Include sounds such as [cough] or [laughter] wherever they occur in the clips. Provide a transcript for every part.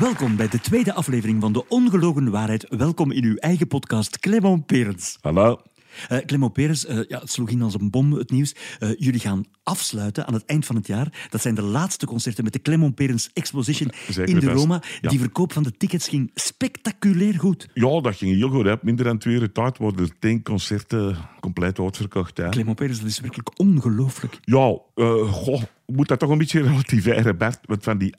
Welkom bij de tweede aflevering van De Ongelogen Waarheid. Welkom in uw eigen podcast, Clement Perens. Hallo. Uh, Clement Perens, uh, ja, het sloeg in als een bom, het nieuws. Uh, jullie gaan afsluiten aan het eind van het jaar. Dat zijn de laatste concerten met de Clement Perens Exposition Zeker in de best. Roma. Ja. Die verkoop van de tickets ging spectaculair goed. Ja, dat ging heel goed. Hè. Minder dan twee uur tijd worden er tien concerten compleet uitverkocht. Hè. Clement Perens, dat is werkelijk ongelooflijk. Ja, eh goh, moet dat toch een beetje [laughs] relativeren, Bert. Want van die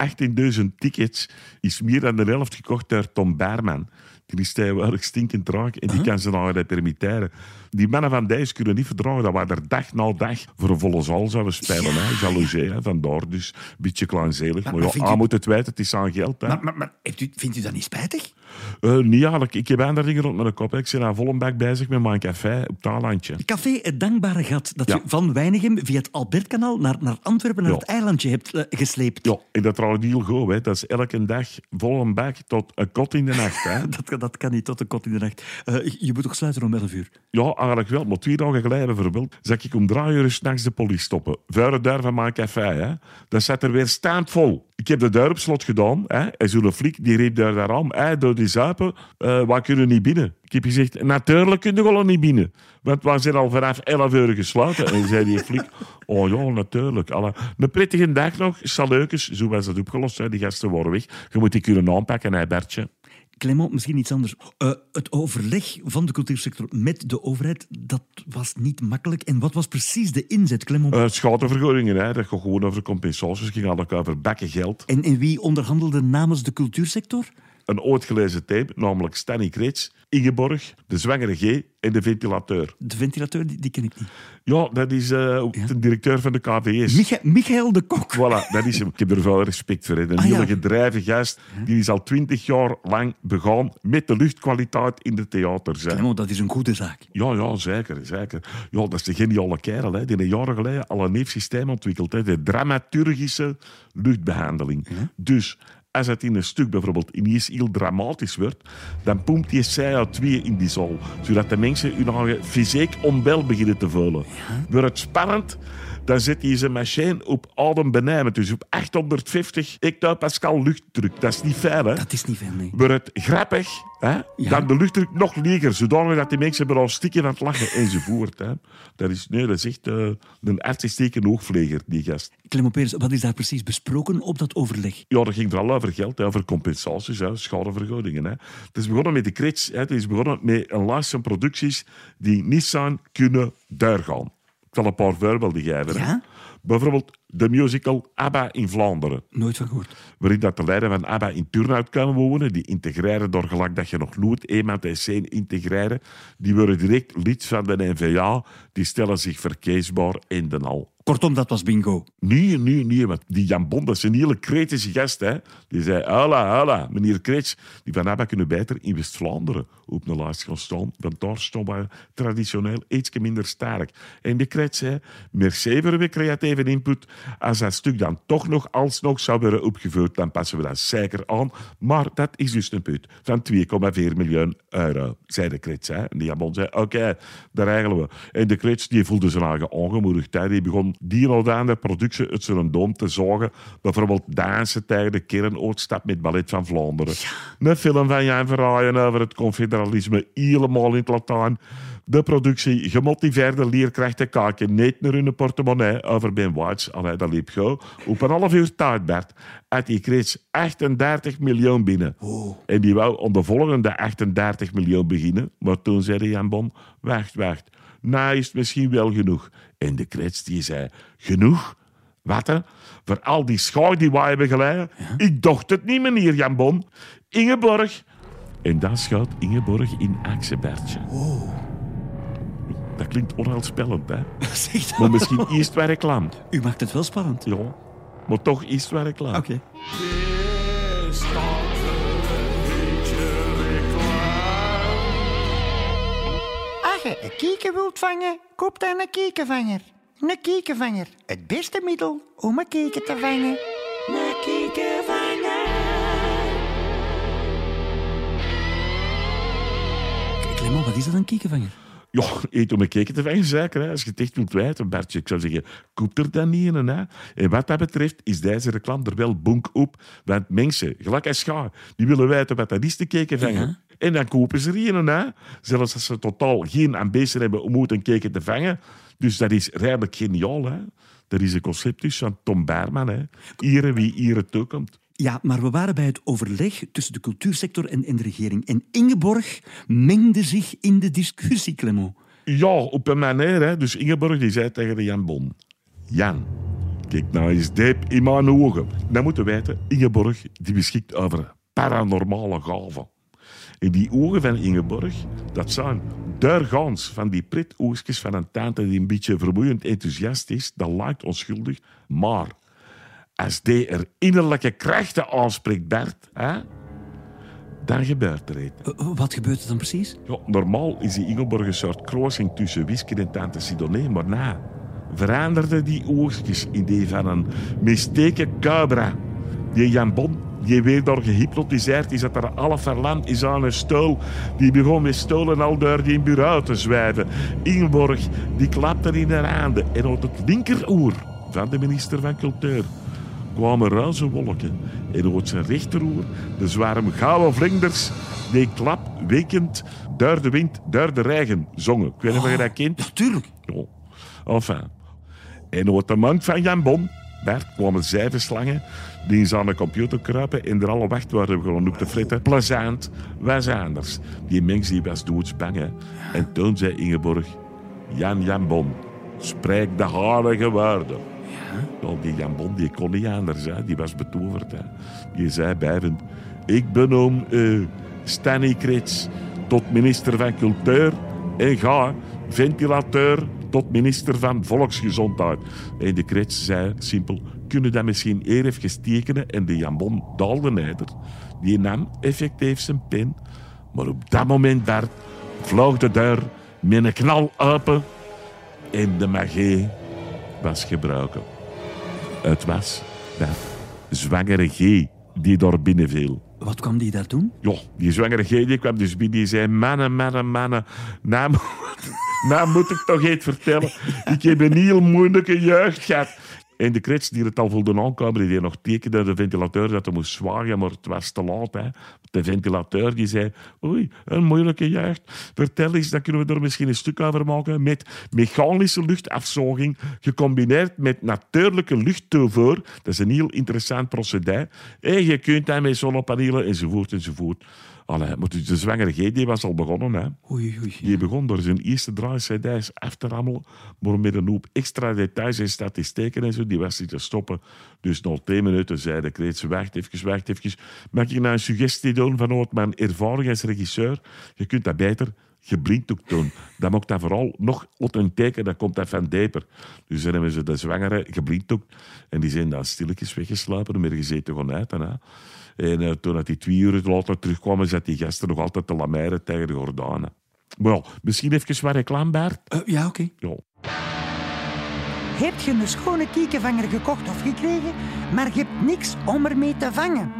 18.000 tickets is meer dan de helft gekocht door Tom Baerman. Die is tegenwoordig stinkend traag en die kan ze nou permitteren. Die mannen van Dijs kunnen niet verdragen dat wij er dag na dag voor een volle zaal zouden spelen. Hè. Jalousé, hè. vandaar dus een beetje kleinzelig. Maar, maar ja, u- moet het weten, het is aan geld. Hè. Maar, maar, maar heeft u, vindt u dat niet spijtig? Eh, niet eigenlijk. Ik heb andere dingen rond mijn kop. hè. Ik zit aan bak bezig met mijn café op het eilandje. Café Het Dankbare Gat, dat Ja. u van Weinigem via het Albertkanaal naar, naar Antwerpen, naar Ja. het eilandje hebt eh, gesleept. Ja, en dat trouwens heel goed. Hè. Dat is elke dag vol een bak tot een kot in de nacht. Hè. [laughs] Dat, kan- dat kan niet tot de kot in de nacht. Eh, je moet toch sluiten om 11 uur? Ja, eigenlijk wel. Maar twee dagen geleden bijvoorbeeld, zag ik om drie uur s'nachts de politie stoppen. De deur van mijn café. Hè. Dat zat er weer staandvol. Ik heb de deur op slot gedaan. Hè. En zo'n flik die riep daar daarom. Hè, door die zuipen, eh wij kunnen niet binnen. Ik heb gezegd, natuurlijk kunnen we niet binnen. Want we zijn al vanaf 11 uur gesloten. En zei die flik, [laughs] oh ja, natuurlijk. Alle, een prettige dag nog. Saleukes, zo was het opgelost. Hè. Die gasten waren weg. Je moet die kunnen aanpakken, hè, Bertje. Clement, misschien iets anders. Eh, het overleg van de cultuursector met de overheid, dat was niet makkelijk. En wat was precies de inzet, Clement? Uh, schadevergoedingen, hè. dat gaat gewoon over compensaties. Het ging eigenlijk over bakken geld. en, en wie onderhandelde namens de cultuursector? Een ooit gelezen tape, namelijk Stanny Kreets, Ingeborg, de zwangere G en de ventilateur. De ventilateur, die, die ken ik niet. Ja, dat is eh, de directeur van de KVS. Micha- Michael de Kok. Voilà, dat is hem. Ik heb er veel respect voor. hè. Een Ah, hele ja. gedreven gast. Die is al twintig jaar lang begaan met de luchtkwaliteit in de theaters. hè. Dat is een goede zaak. Ja, ja, zeker. zeker. Ja, dat is de geniale kerel. Hè. Die heeft jaren geleden al een nieuw systeem ontwikkeld. Hè. De dramaturgische luchtbehandeling. Dus als het in een stuk bijvoorbeeld ineens heel dramatisch wordt, dan pompt je CO2 in die zaal. Zodat de mensen hun fysiek onwel beginnen te voelen. Wordt het spannend, dan zet hij zijn machine op adembenemend. Dus op 850 hectopascal luchtdruk. Dat is niet fijn, hè? Dat is niet veel, nee. wordt het grappig, hè? Ja. dan de luchtdruk nog leger, zodanig dat die mensen er al stikken van het lachen enzovoort. Hè? Dat is, nee, dat is echt eh, een artistieke oogvleger, die gast. Peres, wat is daar precies besproken op dat overleg? Ja, dat ging vooral over geld, hè, over compensaties, hè, schadevergoedingen. Hè. Het is begonnen met de krits, hè. het is begonnen met een lijst van producties die niet zijn kunnen doorgaan. Ik zal een paar voorbeelden geven. hè. Ja? Bijvoorbeeld de musical ABBA in Vlaanderen. Nooit van gehoord. waarin dat de leider van ABBA in Turnhout kan wonen. Die integreren door gelijk dat je nog nooit iemand in scène integreren. Die worden direct lid van de NVA. Die stellen zich verkiesbaar in de al. Kortom, dat was bingo. Nee, nee, nee, want die Jan is een hele kritische gast. Hè. Die zei, hola, hola, meneer Krets, die van ABBA kunnen beter in West-Vlaanderen op een lijst gaan staan, want daar staan we traditioneel iets minder sterk. En de Krets zei, merci voor creatieve input. Als dat stuk dan toch nog alsnog zou worden opgevoerd, dan passen we dat zeker aan. Maar dat is dus een put van 2,4 miljoen euro, zei de Krets. Hè. En die Jan zei, oké, dat regelen we. En de Krets die voelde zijn eigen aangemoedigd. Hè. Die begon die of andere productie uit zijn doom te zagen. Bijvoorbeeld Dansen tegen de kernoortstap met Ballet van Vlaanderen. Een film van Jan Verhaaien over het confederalisme, helemaal in het Latijn. De productie gemotiveerde leerkrachten kijken niet naar hun portemonnee over Ben Whites. Allee, dat liep goed. Op een half uur tijd, Bert, had die kreeg 38 miljoen binnen. En die wou aan de volgende 38 miljoen beginnen. Maar toen zei Jan Bon, wacht, wacht. Nou is het misschien wel genoeg. En de krets die zei, genoeg? Wat hè? Voor al die schaar die wij hebben geleden? Ik dacht het niet, meneer Jan Bon. Ingeborg. En dan schuilt Ingeborg in Axebertje. Dat klinkt onheilspellend, hè? [laughs] Zeg dat. Maar misschien eerst waar reclame. U maakt het wel spannend. Ja, maar toch eerst waar reclame. Oké. Je een kieken wilt vangen, koop dan een kiekenvanger. Een kiekenvanger, het beste middel om een kieken te vangen. Een kiekenvanger. Clement, wat is dat, een kiekenvanger? Ja, eet om een keken te vangen, zeker. Hè. Als je het echt wilt weten, Bertje, ik zou zeggen, koop er dan niet in. Hè. En wat dat betreft is deze reclame er wel bonk op. Want mensen, gelijk als scha, die willen weten wat dat is te keken vangen. Ja. En dan kopen ze er een, hè. Zelfs als ze totaal geen ambitie hebben om uit een keken te vangen. Dus dat is redelijk geniaal, hè. Dat is een concept dus van Tom Berman, hè. Ieren wie ieren toekomt. Ja, maar we waren bij het overleg tussen de cultuursector en, en de regering. En Ingeborg mengde zich in de discussie, Clement. Ja, op een manier. Hè. Dus Ingeborg die zei tegen de Jan Bon... Jan, kijk nou eens diep in mijn ogen. Dan moeten we weten, Ingeborg die beschikt over paranormale gaven. En die ogen van Ingeborg, dat zijn doorgaans van die pritoogstjes van een tante die een beetje vermoeiend enthousiast is. Dat lijkt onschuldig. Maar als die er innerlijke krachten aanspreekt, Bert, hè, dan gebeurt er iets. Wat gebeurt er dan precies? Ja, normaal is die Ingeborg een soort kruising tussen whisky en tante Sidonie, maar na veranderde die oogstjes in die van een mistake cobra. Die Jan Bon, die weer door gehypnotiseerd is, dat er alle verlamd is aan een stoel. Die begon met stoelen al door die bureau te zwijven. Ingeborg, die klapte in haar handen en uit het linkeroor van de minister van Cultuur kwamen ruize wolken en uit zijn rechteroer de zwarm gouden vlinders die klap wekend door de wind, door de regen zongen. Ik weet niet of je dat kent. Ja, tuurlijk. Ja. Enfin. En uit de mond van Jan Bon, Kwamen zeven slangen die in zijn computer kruipen en er alle wacht waren gewoon op te flitten. Plezant was anders. Die mens die was doodsbang. hè. En toen zei Ingeborg, Jan Jan Bon, spreek de harige woorden. Ja, die Jan Bon die kon niet anders, hè. die was betoverd. Hè. Die zei bijvend, ik benoem eh Stanley Krets tot minister van Cultuur en ga ventilateur tot minister van Volksgezondheid. En de Krets zei simpel, kunnen dat misschien eer even tekenen? En de Jan Bon daalde neder. Die nam effectief zijn pen, maar op dat moment, Bert, vloog de deur met een knal open en de magie was gebruiken. Het was de zwangere G die daar binnen viel. Wat kwam die daar doen? Ja, die zwangere G die kwam dus binnen die zei... Mannen, mannen, mannen. Mo- nou moet ik toch iets vertellen. Ik heb een heel moeilijke jeugd gehad. En de krets die het al voelde aankomen, die deed nog tekende de ventilateur dat hij moest zwagen, maar het was te laat. De ventilateur die zei, oei, een moeilijke jeugd. Vertel eens, dan kunnen we er misschien een stuk over maken met mechanische luchtafzoging gecombineerd met natuurlijke luchttoevoer. Dat is een heel interessant procedé. En je kunt dat met zonnepanelen enzovoort enzovoort. Allee, dus de zwangere G die was al begonnen. Hè. Oei, oei. Die begon door zijn eerste draai-cd's af te rammelen, maar met een hoop extra details en statistieken en zo, die was niet te stoppen. Dus na twee minuten zei de kreet, wacht even, wacht even. Mag ik nou een suggestie doen vanuit mijn ervaring als regisseur? Je kunt dat beter geblinddoekt doen. Dat maakt dat vooral nog authentieker, dat komt dat van dieper. Dus dan hebben ze de zwangere geblinddoekt en die zijn dan stilletjes weggesluipen, maar gezeten gewoon uit. En, hè. En eh, toen dat die twee uur later terugkwamen, zat die gasten nog altijd te lameren tegen de gordijnen. Maar ja, misschien even wat reclame, Bert. Eh, ja, oké. Ja. Heb je een schone kiekenvanger gekocht of gekregen, maar je hebt niks om ermee te vangen?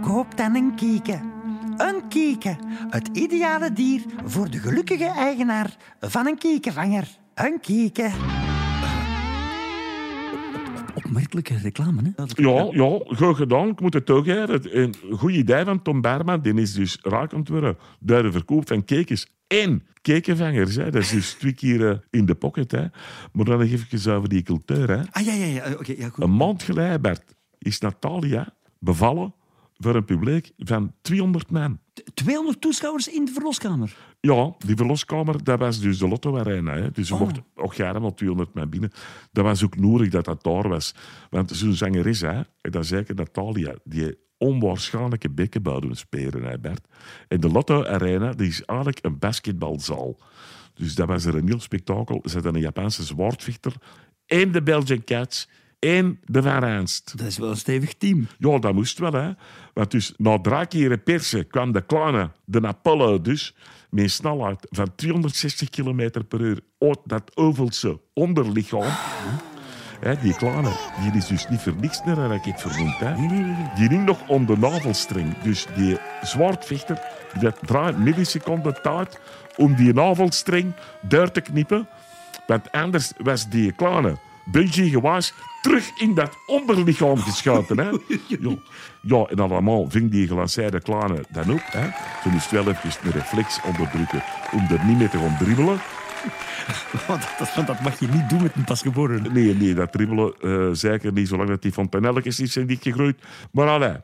Koop dan een kieken. Een kieken, het ideale dier voor de gelukkige eigenaar van een kiekenvanger. Een kieken. Opmerkelijke reclame, hè? Ja, ja, goed gedaan. Ik moet het toegeven. Een goed idee van Tom Berman. Die is dus raak aan het worden door de verkoop van kekens en kekenvangers. Hè. Dat is dus twee keer eh, in de pocket. Hè. Maar dan nog even over die cultuur. Hè. Ah, ja, ja, ja. Oké, ja, goed. Een maand geleden, Bert, is Natalia bevallen voor een publiek van 200 man. 200 toeschouwers in de verloskamer. Ja, die verloskamer, dat was dus de Lotto Arena. Hè. Dus ze Oh. mochten ook helemaal 200 man binnen. Dat was ook nodig dat dat daar was. Want zo'n zangeres, hè, en dat is zeker Natalia, die onwaarschijnlijke bekkenbouw doen spelen, hè, Bert. En de Lotto Arena, die is eigenlijk een basketbalzaal. Dus dat was er een heel spektakel. Ze hadden een Japanse zwaardvechter en de Belgian Cats en de Van Ranst. Dat is wel een stevig team. Ja, dat moest wel, hè. Want dus na drie keren persen kwam de kleine, de Apollo dus, met een snelheid van 260 km per uur uit dat ovelse onderlichaam. Hè, die kleine, die is dus niet voor niks naar een raket vernoemd. Hè. Die hing nog om de navelstreng. Dus die zwaardvechter, dat draait milliseconden tijd om die navelstreng door te knippen. Want anders was die kleine Bungie gewaas terug in dat onderlichaam geschoten. Hè. [laughs] Ja, ja, en allemaal ving die gelanceerde kleine dan ook. Hè. Toen is het wel even een reflex onderdrukken om er niet mee te gaan dribbelen. [laughs] Want dat, dat mag je niet doen met een pasgeboren. Nee, nee, dat dribbelen eh, zeker niet, zolang dat die fontanelletjes niet zijn dichtgegroeid. Maar allee.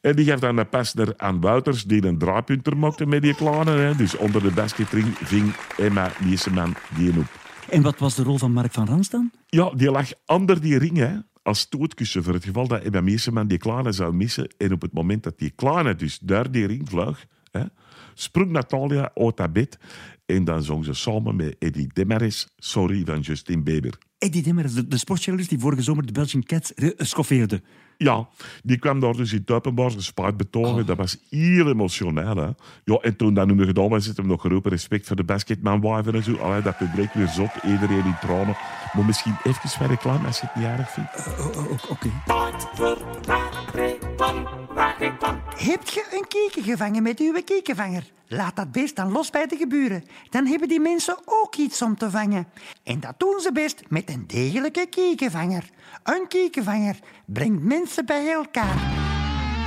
En die gaf dan een pas naar aan Wouters, die een draaipunter maakte met die kleine. Hè. Dus onder de basketring ving Emma Nieseman die op. En wat was de rol van Mark van Rans dan? Ja, die lag onder die ring hè, als stootkussen voor het geval dat Meeseman die kleine zou missen. En op het moment dat die kleine dus daar die ring vloog, hè, sprong Natalia uit dat bed. En dan zong ze samen met Eddie Demaris Sorry van Justin Bieber. Eddie Demmers, de, de sportjournalist die vorige zomer de Belgian Cats eh, schoffeerde. Ja, die kwam daar dus in openbaar gespaard betogen. Dat was heel emotioneel. Hè. Ja, en toen dat nummer gedaan was, hebben we nog geroepen respect voor de basketman wiven en zo. Allee, dat publiek weer zot, iedereen in tranen. Maar misschien even voor reclame, als je het niet aardig vindt. Oh, oh, oh, Oké. Heb je een kieken gevangen met uw kiekenvanger? Laat dat beest dan los bij de geburen. Dan hebben die mensen ook iets om te vangen. En dat doen ze best met een degelijke kiekenvanger. Een kiekenvanger brengt mensen bij elkaar.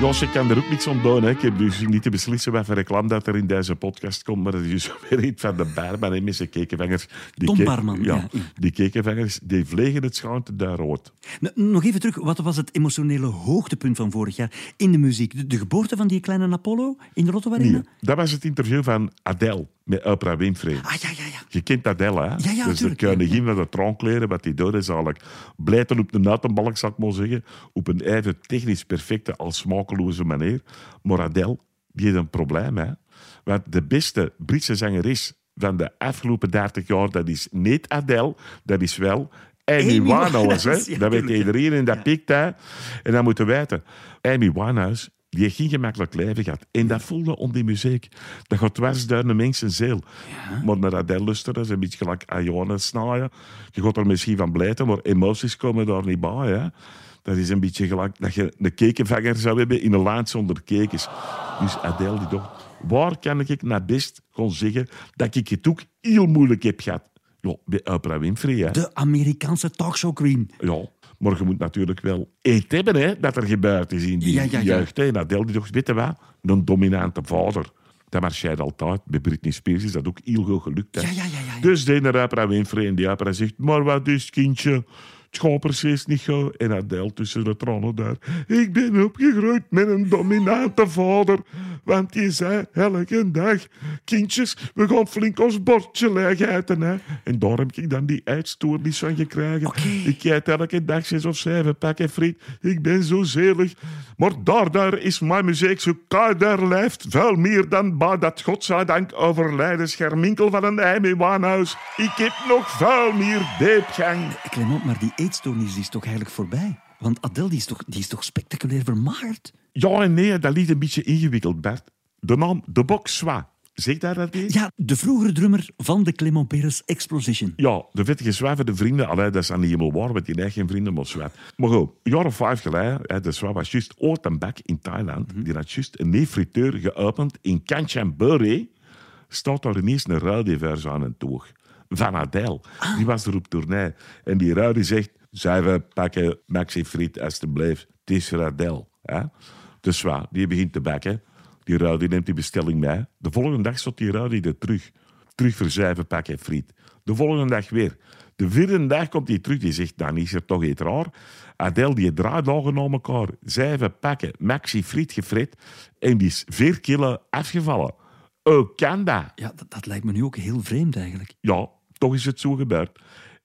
Ja, ik kan er ook niks aan doen. Hè. Ik heb dus niet te beslissen wat voor reclame dat er in deze podcast komt. Maar dat is dus [laughs] weer iets van de barman en met zijn kekenvangers. Die Tom Barman, Ja, die kekenvangers, die vliegen het schaamte daar rood. N- Nog even terug, wat was het emotionele hoogtepunt van vorig jaar in de muziek? De, de geboorte van die kleine Apollo in de Arena? Nee, dat was het interview van Adele met Oprah Winfrey. Ah, ja, ja, ja. Je kent Adele, hè? ja, dus de koningin van de troonkleren, wat die doet, is eigenlijk blijten op de natenbalk, zal ik maar zeggen. Op een even technisch perfecte als smakeloze manier. Maar Adele, die heeft een probleem, hè? Want de beste Britse zangeres van de afgelopen 30 jaar, dat is niet Adele, dat is wel Amy Amy Winehouse. hè? Ja, dat weet ja. iedereen en dat Ja. pikt, hè? En dan moeten we weten, Amy Winehouse, die heeft geen gemakkelijk leven gehad. En dat voelde om die muziek. Dat gaat dwars door de mensen ziel. Maar naar Adele luisteren, dat is een beetje gelijk Ayana snijden. Je gaat er misschien van blijten, maar emoties komen daar niet bij. Hè? Dat is een beetje gelijk dat je een kekenvanger zou hebben in een land zonder kekens. Dus Adele die dacht, waar kan ik nou best gaan zeggen dat ik het ook heel moeilijk heb gehad? Ja, bij Oprah Winfrey, hè. De Amerikaanse talkshow queen. Ja, maar je moet natuurlijk wel iets hebben hè, dat er gebeurd is in die Ja, ja, ja. jeugd. Hè. En Adele die dacht, weet je wat, een dominante vader. Dat marcheert altijd. Bij Britney Spears is dat ook heel goed gelukt. Hè. Ja, ja, ja, ja. Dus de ene Oprah Winfrey en die zegt, maar wat is kindje? Gaat precies niet gaan. En Adele tussen de tranen daar. Ik ben opgegroeid met een dominante vader. Want die zei elke dag, kindjes, we gaan flink ons bordje leeg eten. Hè. En daar heb ik dan die eetstoornis van gekregen. Ik eet elke dag zes of zeven pakken friet. Ik ben zo zelig. Maar daardoor is mijn muziek zo kouder lijft. Veel meer dan bij dat godzijdank overlijden scherminkel van een Amy Winehouse. Ik heb nog veel meer diepgang. Clement, maar die eetstoornis die is toch eigenlijk voorbij? Want Adele die is toch, die is toch spectaculair vermagerd? Ja en nee, dat ligt een beetje ingewikkeld, Bert. De naam De Box Swa. Zeg daar dat niet? Ja, de vroegere drummer van de Clement Peres Explosion. Ja, de vettige zwaar de vrienden. Allee, dat is aan niet helemaal waar, want die heeft geen vrienden, maar zwart. Maar goed, een jaar of vijf geleden, hè, de zwaar was juist ooit een bak in Thailand. Die had juist een nieuw friteur geopend in Kanchanaburi. Staat daar ineens een radioversie aan een toog. Van Adele. Die was er op tournee. En die radio zegt, zeven pakken maxi friet, alstublieft. Het is voor Adele. Hè? Dus zwaar, die begint te bakken. Die radio neemt die bestelling mee. De volgende dag staat die radio er terug. Terug voor zeven pakken friet. De volgende dag weer. De vierde dag komt hij terug. Die zegt, dan is er toch iets raar. Adele die draait dagen naar elkaar. Zeven pakken maxi friet gefrit. En die is vier kilo afgevallen. Hoe kan dat? Ja, dat, dat lijkt me nu ook heel vreemd eigenlijk. Ja, toch is het zo gebeurd.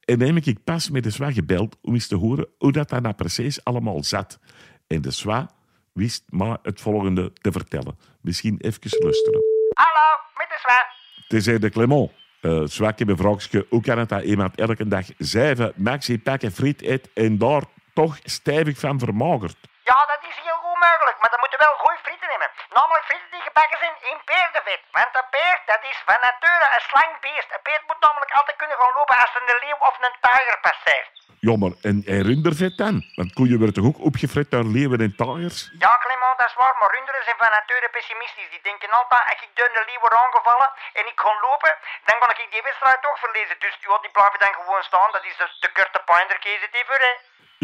En dan heb ik pas met de zwa gebeld om eens te horen hoe dat dan nou precies allemaal zat. En de zwa wist maar het volgende te vertellen. Misschien even luisteren. Hallo, met de zwa. Het is de Clement. Uh, Zwakke mevrouwtje, hoe kan het dat iemand elke dag zeven maxi pakken friet eet en daar toch stijvig van vermagert? Ja, dat is heel goed mogelijk, maar dan moeten we wel goede frieten nemen. namelijk frieten die gebakken zijn in peerdevet. Want een peert, dat is van nature een slang beest. Een peert moet namelijk altijd kunnen gaan lopen als een leeuw of een tijger passeert. Ja, maar en, en rundervet dan? Want koeien worden toch ook opgefret door leeuwen en tijgers? Ja, Clement, dat is waar, maar runderen zijn van nature pessimistisch. Die denken altijd, als ik door de leeuw word aangevallen en ik ga lopen, dan kan ik die wedstrijd toch verliezen. Dus ja, die blijven dan gewoon staan. Dat is de, de korte pinderkees die voor, hè.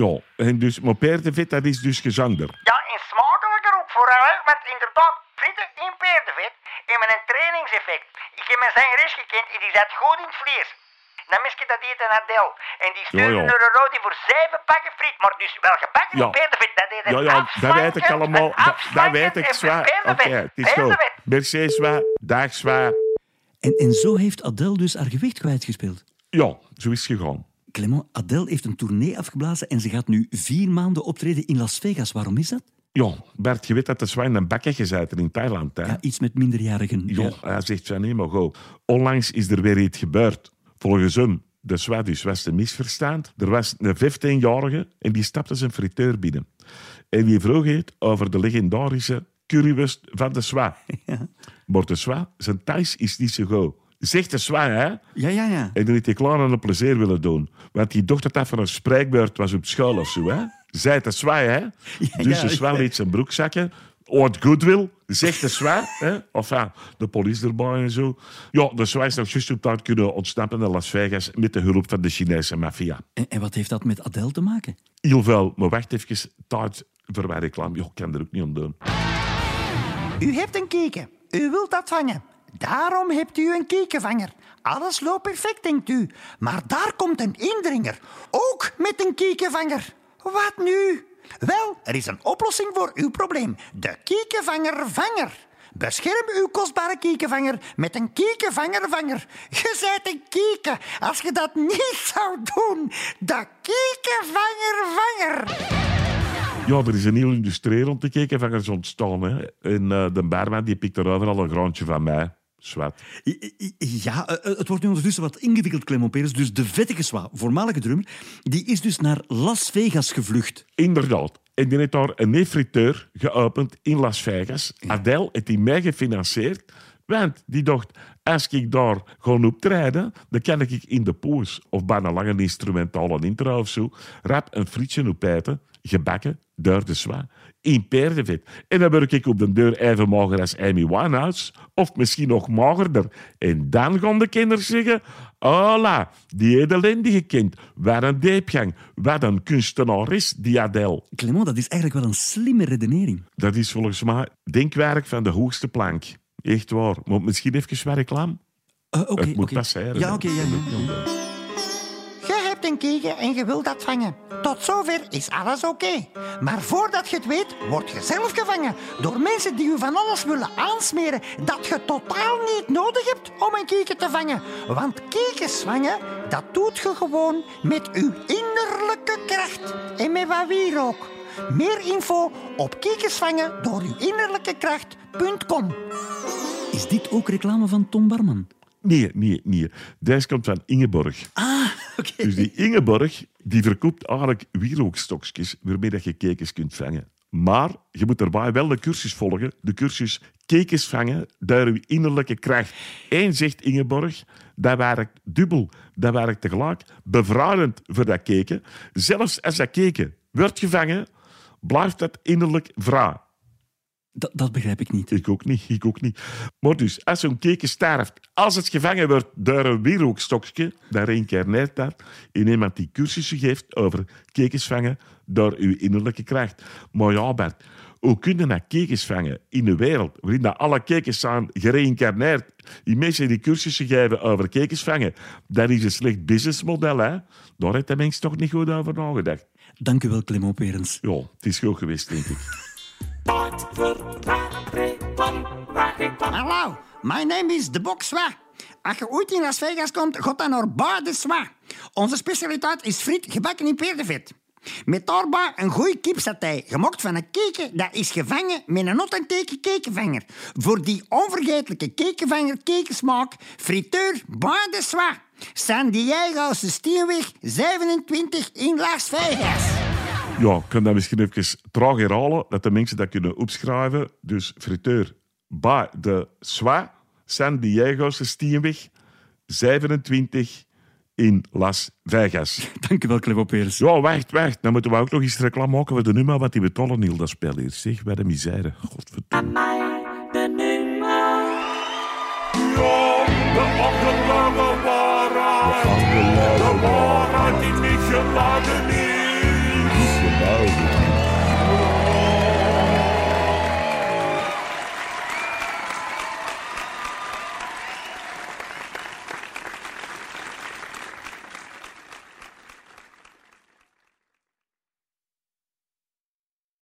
Ja, en dus, maar paardenvet, dat is dus gezangder. Ja, en smakelijker ook vooral, hè. Want inderdaad, frieten in peerdevet hebben een trainingseffect. Ik heb mijn zangeres gekend en die zat goed in het vlees. Dan mis je dat eten Adel. En die stuurde Ja, ja. naar een rode voor zeven pakken friet. Maar dus wel gebakken Ja. in peerdevet. Dat deed Ja, ja, dat weet ik allemaal. Dat, dat weet ik, en zwaar. Oké, peerdevet. het is. Merci, zwaar. Dag, zwaar. En, en zo heeft Adele dus haar gewicht kwijtgespeeld. Ja, zo is het gegaan. Clement, Adele heeft een tournee afgeblazen en ze gaat nu vier maanden optreden in Las Vegas. Waarom is dat? Ja, Bert, je weet dat de zwijn een bakken gezeten in Thailand, hè? Ja, iets met minderjarigen. Ja, hij zegt van nee, maar go. Onlangs is er weer iets gebeurd. Volgens hem, de Zwa was te misverstand. Er was een 15-jarige en die stapte zijn friteur binnen. En die vroeg het over de legendarische currywurst van de Zwa. [laughs] Maar de Zwa, zijn thuis is niet zo goed. Zegt de Zwa, hè? Ja, ja, ja. En dan heeft hij klaar aan een plezier willen doen. Want die dacht dat van een spreekbeurt was op school of zo, hè? Zij te zwaai, hè? [laughs] dus de ja, ja. liet zijn broek zakken. Oud goodwill, zegt de zwaai, hè? Enfin, de politie erbij en zo. Ja, de zwaai is nog juist op tijd kunnen ontsnappen naar Las Vegas met de hulp van de Chinese maffia. En, en wat heeft dat met Adele te maken? Heel veel, maar wacht even, tijd voor mijn reclame. Ja, ik kan er ook niet aan doen. U hebt een keken. U wilt dat vangen. Daarom hebt u een kekenvanger. Alles loopt perfect, denkt u. Maar daar komt een indringer. Ook met een kekenvanger. Wat nu? Wel, er is een oplossing voor uw probleem. De kekenvanger-vanger. Bescherm uw kostbare kekenvanger met een kekenvanger-vanger. Je zijt een keken als je dat niet zou doen. De kekenvanger-vanger. Ja, er is een heel industrie rond de kekenvangers ontstaan. En eh, de barman die pikt er overal een graantje van mij. Ja, eh, het wordt nu ondertussen wat ingewikkeld, Clement Peres. Dus de vettige Zwa, voormalige drummer, die is dus naar Las Vegas gevlucht. Inderdaad. En die heeft daar een nefriteur geopend in Las Vegas. Adele heeft die mij gefinancierd. Want die dacht, als ik daar ga optreden, dan kan ik in de poos, of bij een lange instrumentale intro of zo, rap een frietje opeten, gebakken de zwa, in paardenvet. En dan word ik op de deur even mager als Amy Winehouse, of misschien nog magerder. En dan gaan de kinderen zeggen, hola, die edelendige kind, wat een diepgang, wat een kunstenaar is, die Adele. Clement, dat is eigenlijk wel een slimme redenering. Dat is volgens mij denkwerk van de hoogste plank. Echt waar. Maar misschien even wat reclame? Eh, Het moet passeren, Ja, oké. ja, ja, ja. Je een keken en je wilt dat vangen. Tot zover is alles oké. Maar voordat je het weet, word je zelf gevangen. Door mensen die u van alles willen aansmeren dat je totaal niet nodig hebt om een keken te vangen. Want kekens vangen, dat doet je gewoon met uw innerlijke kracht. En met wat wierook. Meer info op kekensvangen door uw innerlijke kracht.com. Is dit ook reclame van Tom Barman? Nee, nee, nee. Deze komt van Ingeborg. Ah, Dus die Ingeborg die verkoopt eigenlijk wierookstokjes waarmee dat je kekens kunt vangen. Maar je moet daarbij wel de cursus volgen. De cursus kekens vangen door je innerlijke kracht. Eén zegt Ingeborg, dat werkt dubbel. Dat werkt tegelijk bevrijdend voor dat keken. Zelfs als dat keken wordt gevangen, blijft dat innerlijk vrij. Dat, dat begrijp ik niet. Ik ook niet, ik ook niet. Maar dus, als zo'n keken sterft, als het gevangen wordt door een wierookstokje, dan reïncarneert dat in iemand die cursussen geeft over kekens vangen door uw innerlijke kracht. Maar ja, Bert, hoe kun je nou kekens vangen in een wereld waarin dat alle kekens zijn gereïncarneerd? Die mensen die cursussen geven over kekens vangen, dat is een slecht businessmodel, hè? Daar heeft de mens toch niet goed over nagedacht. Dank u wel, Clement Perens. Ja, het is goed geweest, denk ik. Hallo, my name is de Bok Zwa. Als je ooit in Las Vegas komt, dan naar Bar de Zwa. Onze specialiteit is friet gebakken in peerdevet. Met daarbij een goeie kipsatij, gemaakt van een keken dat is gevangen met een authentieke kekenvanger. Voor die onvergetelijke kekenvanger kekensmaak, friteur Bar de Zwa. San Diego's Steenweg 27 in Las Vegas. Ja, ik kan dat misschien even traag herhalen, dat de mensen dat kunnen opschrijven. Dus friteur bij de Swa, San Diego's Steenweg, 27 in Las Vegas. [laughs] Dank u wel, Ja, wacht, wacht. Dan moeten we ook nog eens reclame maken voor de nummer wat die betalen, Niel, dat spel hier. Zeg, bij de misère. Godverdomme. De nummer. Ja, de waarheid. De niet geladen.